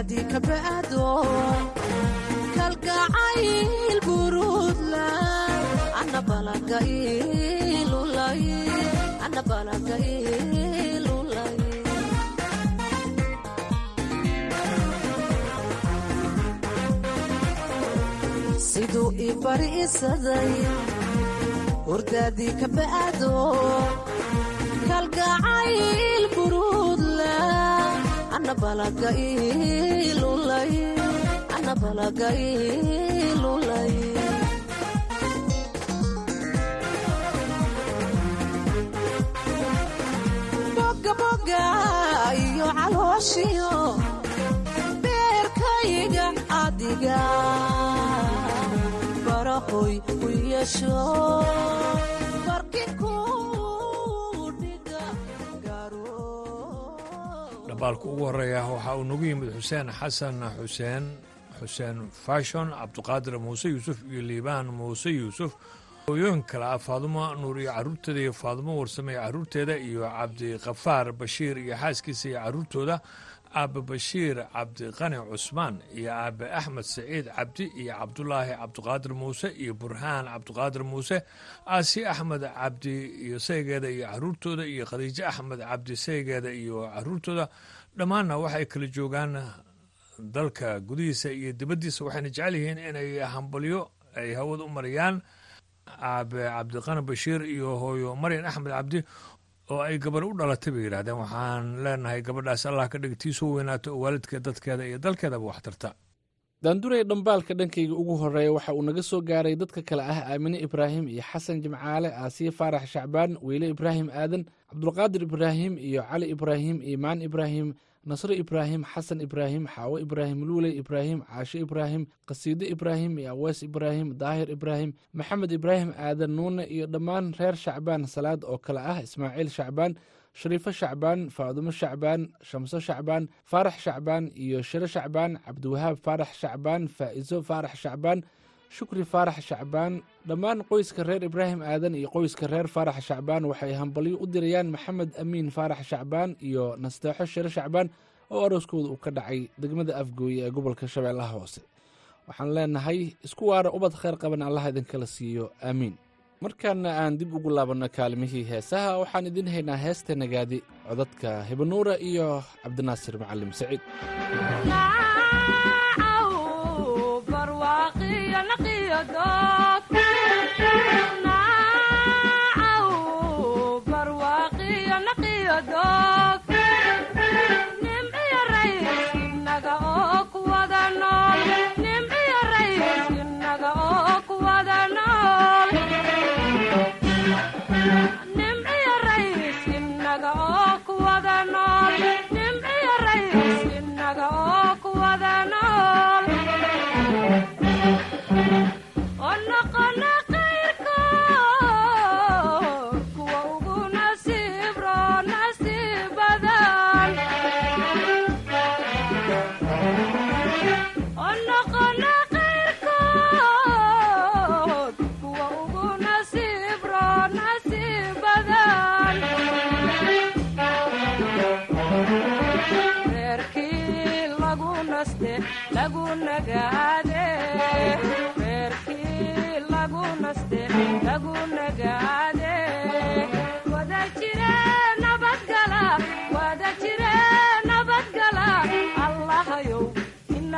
hurdaadii ka ba'do kalgacayl buruudlay ana balaga ilulay siduu ii bariisaday hurdaadii ka ba'do kalgacayl ana balaga ilulay ana balaga ilulay boga boga iyo calooshiyo beerkayga adiga. Barahoy u yeesho dhambaalka ugu horreeya waxaa uu nagu yimid xuseen xasan xuseen xuseen fashon cabduqaadir muuse yuusuf iyo liibaan muuse yuusuf. Hooyooyin kale ah faadumo nuur iyo carruurteeda iyo faadumo warsame iyo carruurteeda iyo cabdikafaar bashiir iyo xaaskiisa iyo carruurtooda aabe bashiir cabdiqani cusmaan iyo aabe axmed saciid cabdi iyo cabdulaahi cabdiqaadir muuse iyo burhaan cabdiqaadir muuse aasi axmed cabdi iyo saygeeda iyo caruurtooda iyo khadiijo axmed cabdi saygeeda iyo caruurtooda. Dhammaanna waxay kala joogaan dalka gudihiisa iyo dibaddiisa. Waxayna jecel yihiin inay hambalyo ay hawada u mariyaan. Aabe cabdiqani bashiir iyo hooyo maryan axmed cabdi oo ay gabar u dhalatay bay yidhahdeen. Waxaan leenahay gabadhaas allah ka dhig tii soo weynaato oo waalidkeed dadkeeda iyo dalkeedaba wax tarta. Daanduray dhambaalka dhankayga ugu horreeya waxa uu naga soo gaaray dadka kale ah aamine ibraahim iyo xasan jimcaale aasiye faarax shacbaan weyle ibraahim aadan cabdulqaadir ibraahim iyo cali ibraahim iimaan ibraahim nasre ibraahim xasan ibraahim xaawo ibraahim luuley ibraahim caashe ibraahim qasiide ibraahim iyo awees ibraahim daahir ibraahim maxamed ibraahim aadan nuune iyo dhammaan reer shacbaan. Salaad oo kale ah ismaaciil shacbaan shariifo shacbaan faadumo shacbaan shamso shacbaan faarax shacbaan iyo shiro shacbaan cabdiwahaab faarax shacbaan faa'iso faarax shacbaan shukri faarax shacbaan. Dhammaan qoyska reer ibraahim aadan iyo qoyska reer faarax shacbaan waxay hambalyo u dirayaan maxamed amiin faarax shacbaan iyo nasteexo shiro shacbaan oo arooskooda uu ka dhacay degmada afgooye ee gobolka shabeellaha hoose. Waxaan leenahay isku waara ubad khayr qaban allah idinkala siiyo. Aamiin. Markaana aan dib ugu laabanno kaalimihii heesaha waxaan idin haynaa heesta nagaadi codadka hibanuura iyo cabdinaasir macalim saciid anak iyo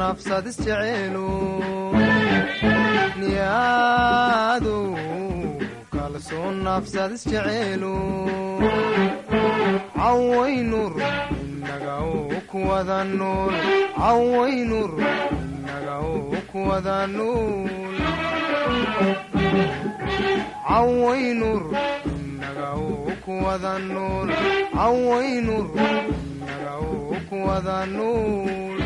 nafsad isjecelu niyaadu kalsoon nafsad isjecelu cawaynur inaga kuwada nool cawaynur inaga kuwada nool cawaynur inaga kuwada nool cawaynur inaga kuwada nool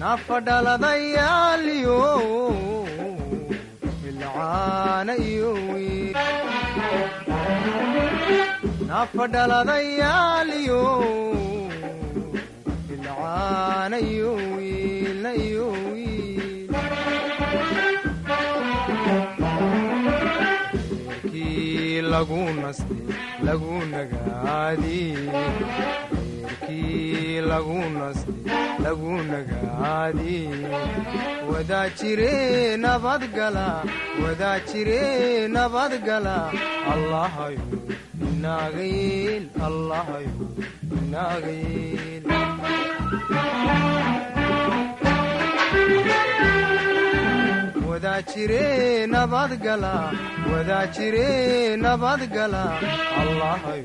nafa dhaladayaalyo ilcaana iyo nafa dhaladayaalyo ilcaana iyo wiilna iyo wiil kii lagu nastay lagu nagaadi habeenkii lagunaga caadiye wadaa jire nabadgala wadaa jire nabadgala allahayu inaagayeel allahayu inaagayeel wadaajire nabadgala wadaa jire nabadgala allahayu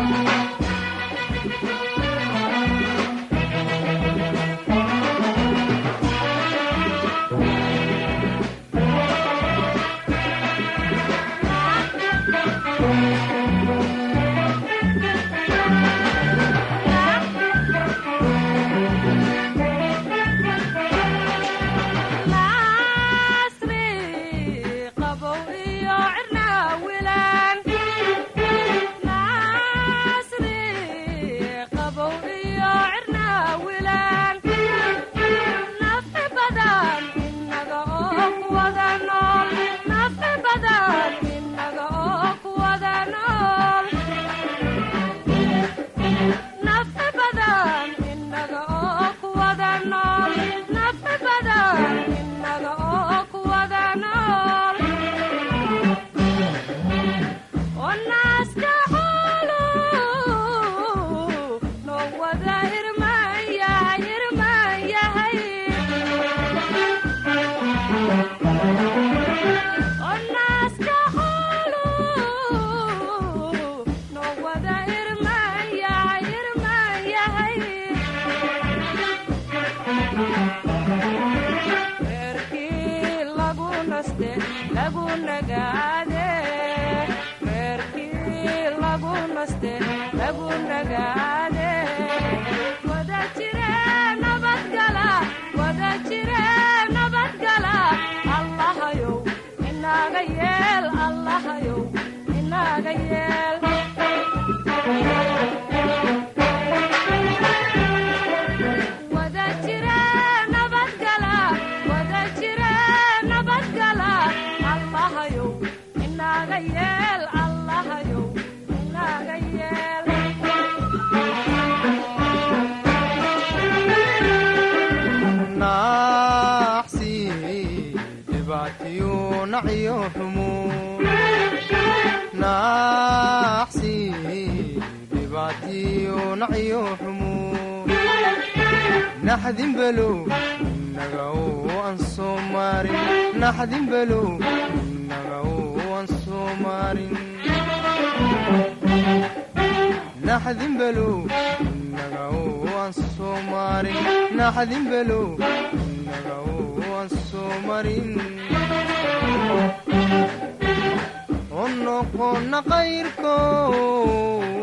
ونقن قيركم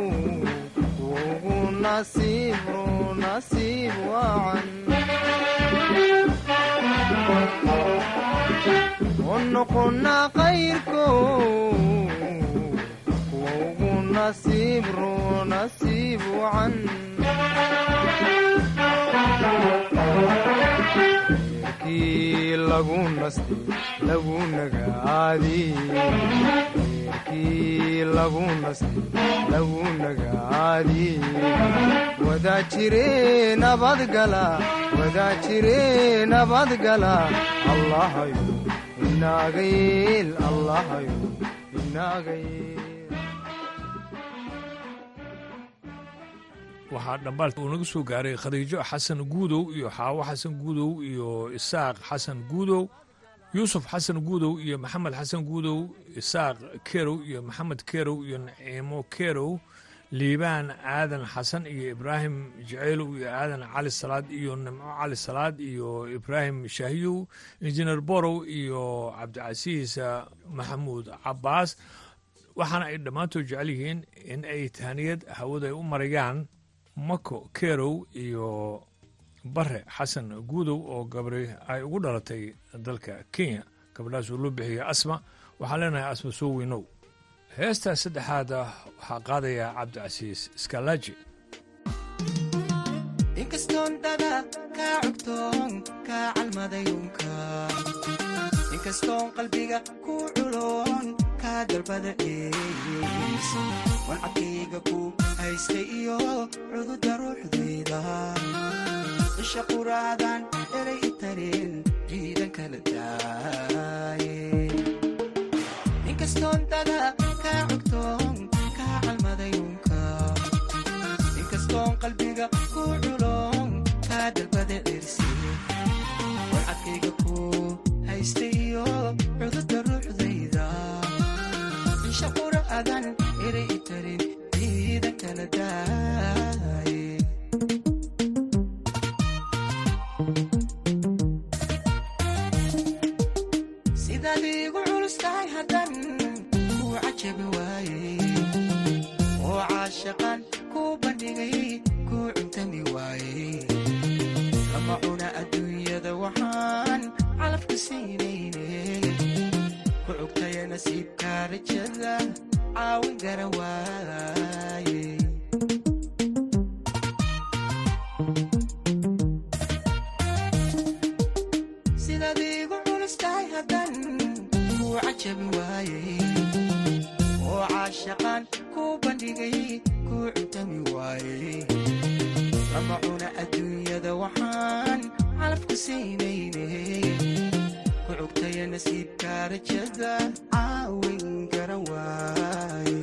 ونصيب عن eerkii lagu nasti lagu nagaadi wadaa jire nabadgala wadaa jire nabadgala allahayo inaagayeel allahayo inaagayeel waxaa dhambaal uu naga soo gaaray khadiijo xasan guudow iyo xaawo xasan guudow iyo isaaq xasan guudow yuusuf xasan guudow iyo maxamed xasan guudow isaaq kerow iyo maxamed kerow iyo naciimo kerow liibaan aadan xasan iyo ibraahim jaceylow iyo aadan cali salaad iyo nimco cali salaad iyo ibraahim shaahiyow injineer borow iyo cabdicasiis maxamuud cabaas waxaana ay dhammaantood jecel yihiin in ay tahniyad hawada ay u marayaan mako kerow iyo bare xasan guudow oo gabri ay ugu dhalatay dalka kenya. Gabadhaas oo loo bixiyay asma. Waxaan leenahay asma soo weynow. Heestaas saddexaada waxaa qaadayaa cabdicasiis iskalaji. Inkastoon qalbiga ku culoon wancadkayga ku haysta iyo cududa ruuxdayda isha quraadan eray i tareen jiidan kala daaye inkastoon dada kaa cogtoon kaa calmadayunka inkastoon qalbiga ku culoon kaa dalbada cirsi wancadkayga ku haysta iyo cajabi waaye oo caashaqan kuu bandhigay kuu cuntami waaye lama cuna adduunyada waxaan calafka siinayne ku cugtaya nasiibka rajada caawin gara waaye sidaad iigu culus tahay haddan kuu cajabi waaye oo caashaqan kuu bandhigay kuu cuntami waaye. Lama adduunyada waxaan calafka siinayne ku cugtaya nasiibka rajada caawin garan waaye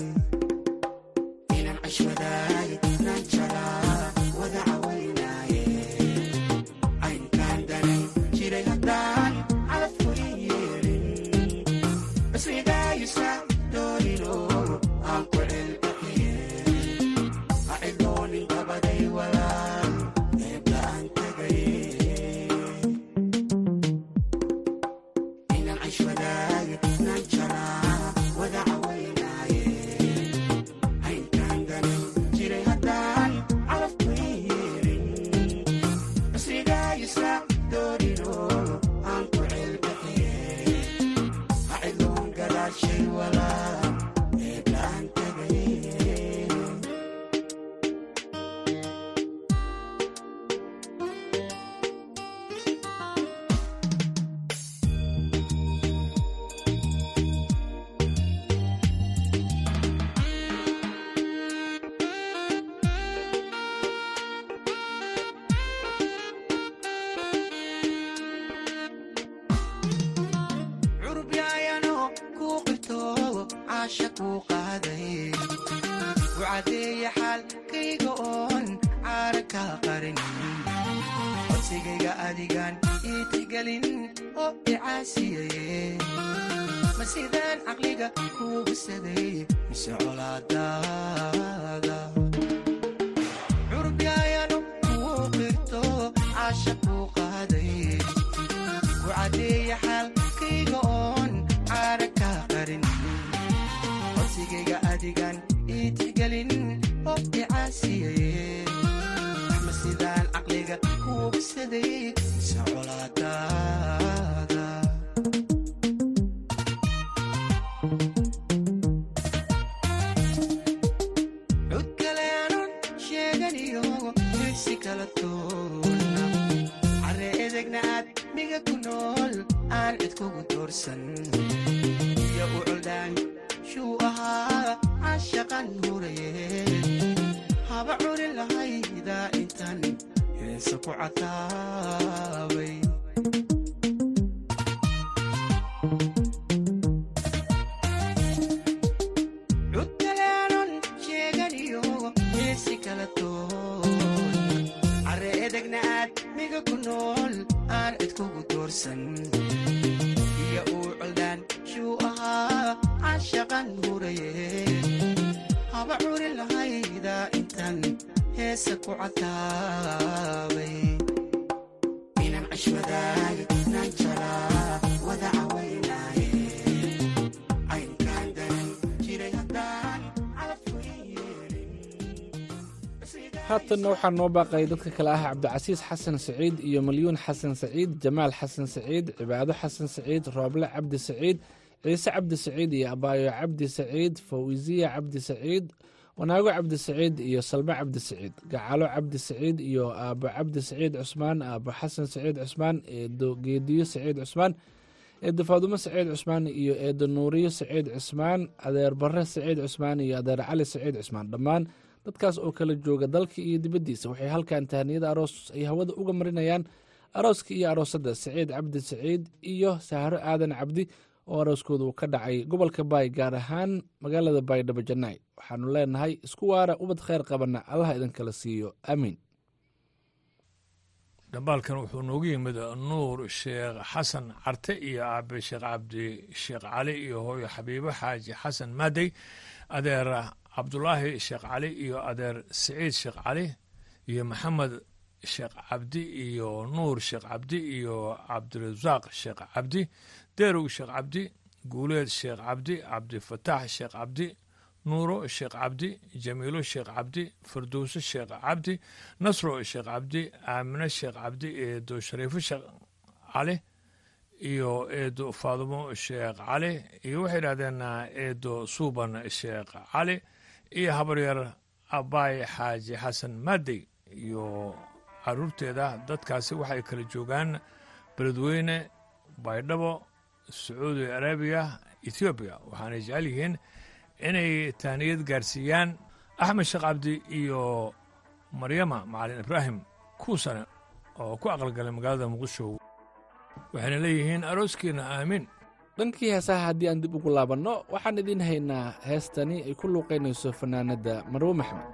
codsigayga adigaan ii tixgelin oo icaasiyaye ma sidaan caqliga kuu bisaday mise colaadaada curubyaayano kuu qirto caasha kuu qaaday. U caddeeya xaalkayga oon caara kaa qarin. Codsigayga adigaan ii tixgelin oo sidaan caqliga kuu bisaday mise colaadaada cud kale aanun sheeganiyo dirsi kala toonna care edegna aad miga ku nool aan cid kugu doorsan iyo u coldaan shuu ahaa cashaqan huraye haba curi lahaydaa intan heesa ku sheeganiyo heesi kala care edegna aad miga nool aan cidkugu doorsan. Iyo uu coldaan shuu ahaa cashaqan huraye haba curi lahaydaa intan haatanna waxaa noo baaqay dadka kale ah cabdicasiis xasan saciid iyo malyuun xasan saciid jamaal xasan saciid cibaado xasan saciid rooble cabdi saciid ciise cabdi saciid iyo abaayo cabdi saciid fawisiya cabdi saciid wanaago cabdi saciid iyo salme cabdi saciid gacalo cabdi saciid iyo aabo cabdi saciid cusmaan aabo xasan saciid cusmaan eedo geediyo saciid cusmaan eedo faadumo saciid cusmaan iyo eedo nuuriyo saciid cusmaan adeer bare saciid cusmaan iyo adeer cali saciid cusmaan. Dhammaan dadkaas oo kala jooga dalka iyo dibaddiisa waxay halkan tahaniyada aroos ay hawada uga marinayaan. Arooska iyo aroosadda saciid cabdi saciid iyo sahro aadan cabdi oo arooskooda uu ka dhacay gobolka baay gaar ahaan magaalada baydhabo jannaay waxaanu leenahay isku waara ubad kheyr qabanna allaha idinkala siiyo. Aamiin dhambaalkan wuxuu noogu yimid nuur sheekh xasan carte iyo aabe sheekh cabdi sheekh cali iyo hooyo xabiibo xaaji xasan maadey adeer cabdulaahi sheekh cali iyo adeer siciid sheekh cali iyo maxamed sheekh cabdi iyo nuur sheekh cabdi iyo cabdirasaaq sheekh cabdi deerow sheekh cabdi guuleed sheekh cabdi cabdifataax sheekh cabdi nuuro sheekh cabdi jamiilo sheekh cabdi firdowse sheekh cabdi nasro sheekh cabdi aamine sheekh cabdi eedo shariifo sheekh cali iyo eedo faadumo sheekh cali iyo waxay idhahdeen eedo suuban sheekh cali iyo habaryar abaay xaaji xasan maadey iyo caruurteeda dadkaasi waxay kala joogaan beledweyne baydhabo sacuudi arabiya ethoobiya waxaanay jecel yihiin inay tahniyad gaarsiiyaan axmed sheekh cabdi iyo maryama macalin ibraahim kuusane oo ku aqalgalay magaalada muqdisho. Waxayna leeyihiin arooskiina aamiin dhankii heesaha haddii aan dib ugu laabanno waxaan idiin haynaa heestani ay ku luuqaynayso fanaanadda marwo maxmed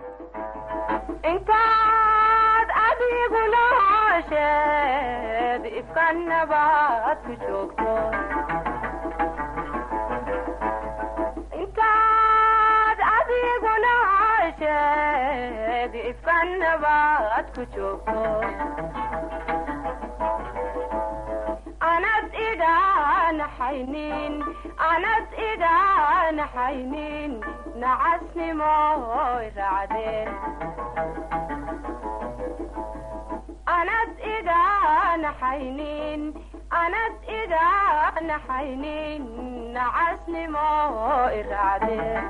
intaad adigu noosheed ifka nabaad ku joogto intaad adigu noosheed ifka nabaad ku joogto anad nacasnimoy raacdeen anad idhaanaxaynin anad idhaanaxaynin nacasnimoy raacdeen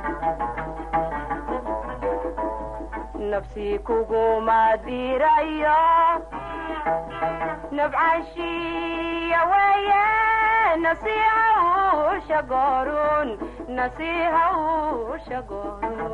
nafsii kuguma dirayo nabcashiya weeye nasiihawsha goorun nasiihawsha goorun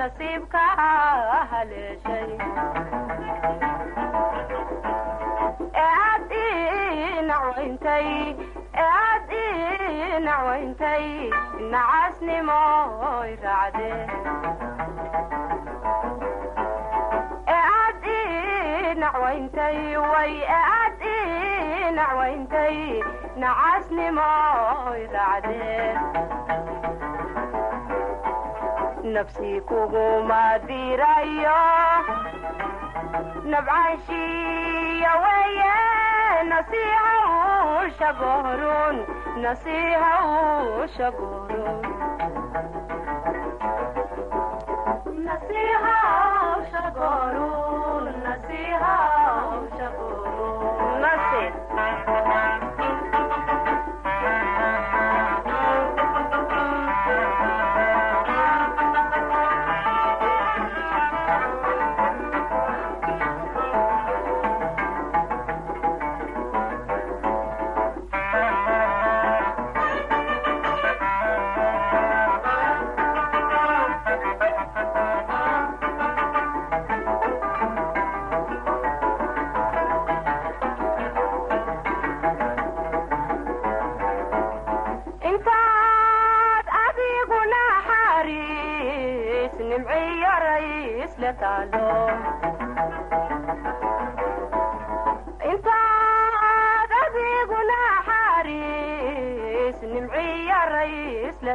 nasiibka haleeshay ee aad inacwayntay ee aad ii nacwayntay nacasnimoy raacde ee aad ii nacwayntay way ee aad ii nacwayntay nacasnimoy raacde nafsii kuguma dirayo nabcaanshiya weeye nasiiha usha goorun nasiiha usha goorun nasiiha usha goorun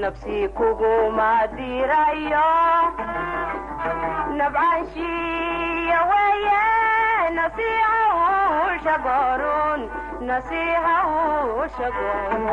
nafsii kuguma dirayo nabcaanshiya weeye nasiiha usha goorun nasiiha usha goorun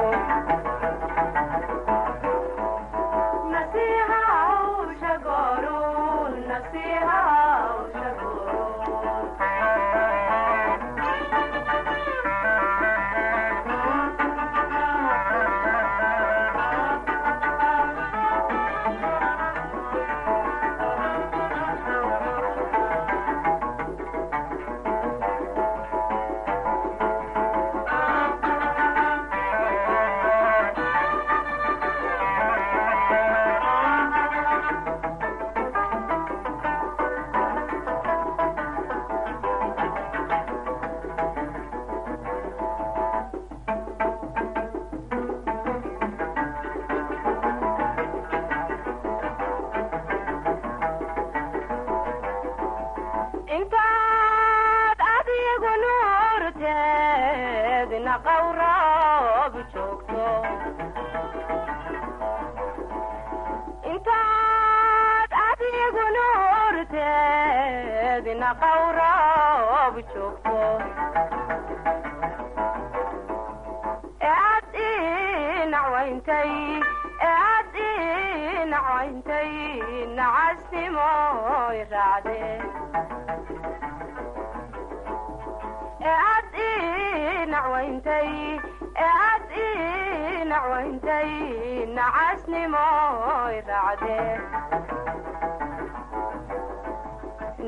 nacasnimoy raacdee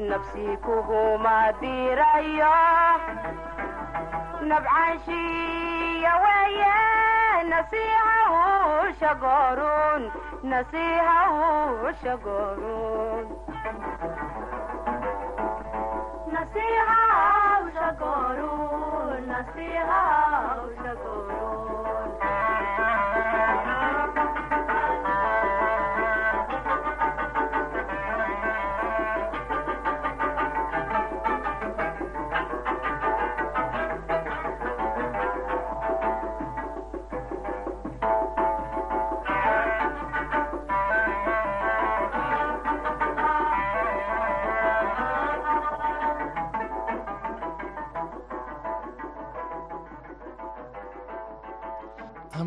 nafsii kuguma dirayo nabcaanshiya weeye nasiiha usha goorun nasiiha usha goorun nasiiha usha goorun nasiiha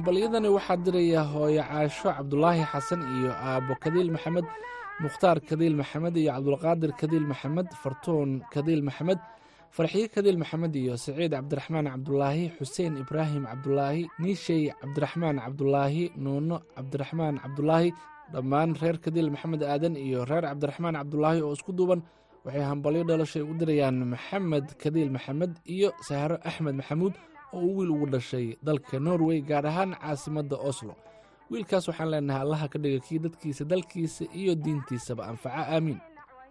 hambalyadani waxaa diraya hooyo caasho cabdulaahi xasan iyo aabbo kadiil maxamed mukhtaar kadiil maxamed iyo cabdulqaadir kadiil maxamed fartuun kadiil maxamed farxiye kadiil maxamed iyo saciid cabdiraxmaan cabdulaahi xuseen ibraahim cabdulaahi niishey cabdiraxmaan cabdulaahi nuuno cabdiraxmaan cabdulaahi dhammaan reer kadiil maxamed aadan iyo reer cabdiraxmaan cabdulaahi oo isku duuban. Waxay hambalyo dhalashay u dirayaan maxamed kadiil maxamed iyo sahro axmed maxamuud oo uu wiil ugu dhashay dalka norway gaar ahaan caasimadda oslo. Wiilkaas waxaan leenahay allaha ka dhiga kii dadkiisa dalkiisa iyo diintiisaba anfaca aamiin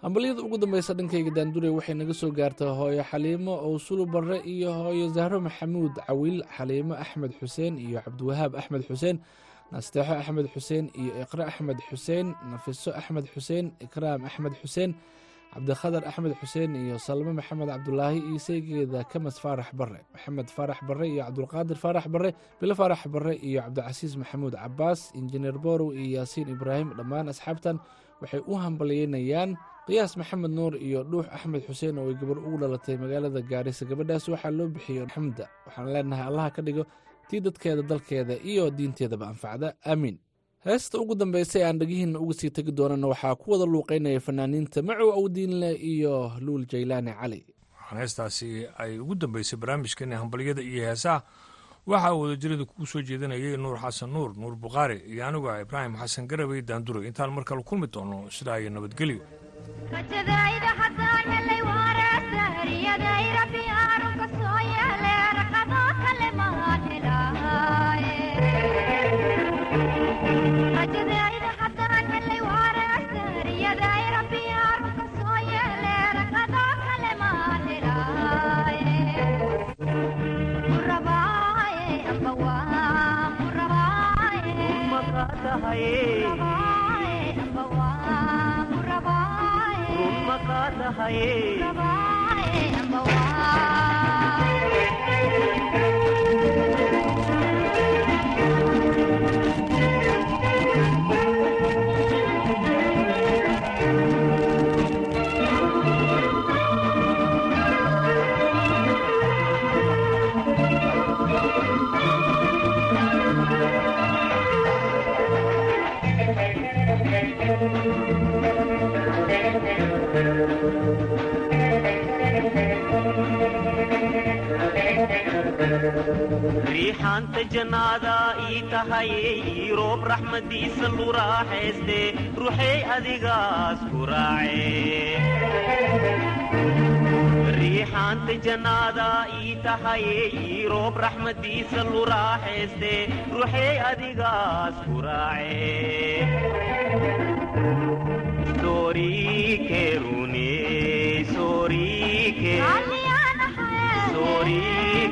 hambalyada ugu dambaysa dhankayga daandure waxay naga soo gaartay hooyo xaliimo owsulu barre iyo hooyo zahro maxamuud cawiil xaliimo axmed xuseen iyo cabdiwahaab axmed xuseen nasteexo axmed xuseen iyo iqre axmed xuseen nafiso axmed xuseen ikraam axmed xuseen cabdikhadar axmed xuseen iyo salmo maxamed cabdulaahi iyo seygeeda kamas faarax barre maxamed faarax barre iyo cabdulqaadir faarax barre bilo faarax barre iyo cabdicasiis maxamuud cabaas injineer borow iyo yaasiin ibraahim dhammaan asxaabtan waxay u hambalyeynayaan. qiyaas maxamed nuur iyo dhuux axmed xuseen oo ay gabar ugu dhalatay magaalada gaarisa gabadhaas waxaa loo bixiyey xamda waxaan leenahay allaha ka dhigo tii dadkeeda dalkeeda iyo diinteedaba anfacda aamiin heesta ugu dambaysay aan dhegihiinna uga sii tegi doonana waxaa ku wada luuqeynaya fanaaniinta macow awdiinle iyo luul jaylaani cali. Waxaan heestaasi ay ugu dambeysay barnaamijkeeni hambalyada iyo heesaha. Waxaa wadajirada kugu soo jeedinayay nuur xasan nuur nuur bukhaari iyo anigu ah ibraahim xasan garabey daandure intaan mar kale kulmi doono sidaa iyo nabadgelyo murabaaye riixaanta jannaada ii tahay ii roob raxmadiisa lu raaxayste ruuxay adigaas ku raace riixaanta jannaada ii tahay ii roob raxmadiisa lu raaxayste ruuxay adigaas ku raace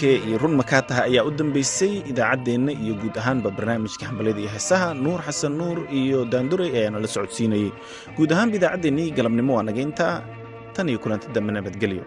riike iyo run makaa taha ayaa u dambeysay idaacaddeenna iyo guud ahaanba barnaamijka hambalyada iyo heesaha. Nuur xasan nuur iyo daanduray ayaana la socodsiinayey guud ahaanba idaacaddeenii galabnimo waa naga intaa tan iyo kulanti dambe nabadgelyo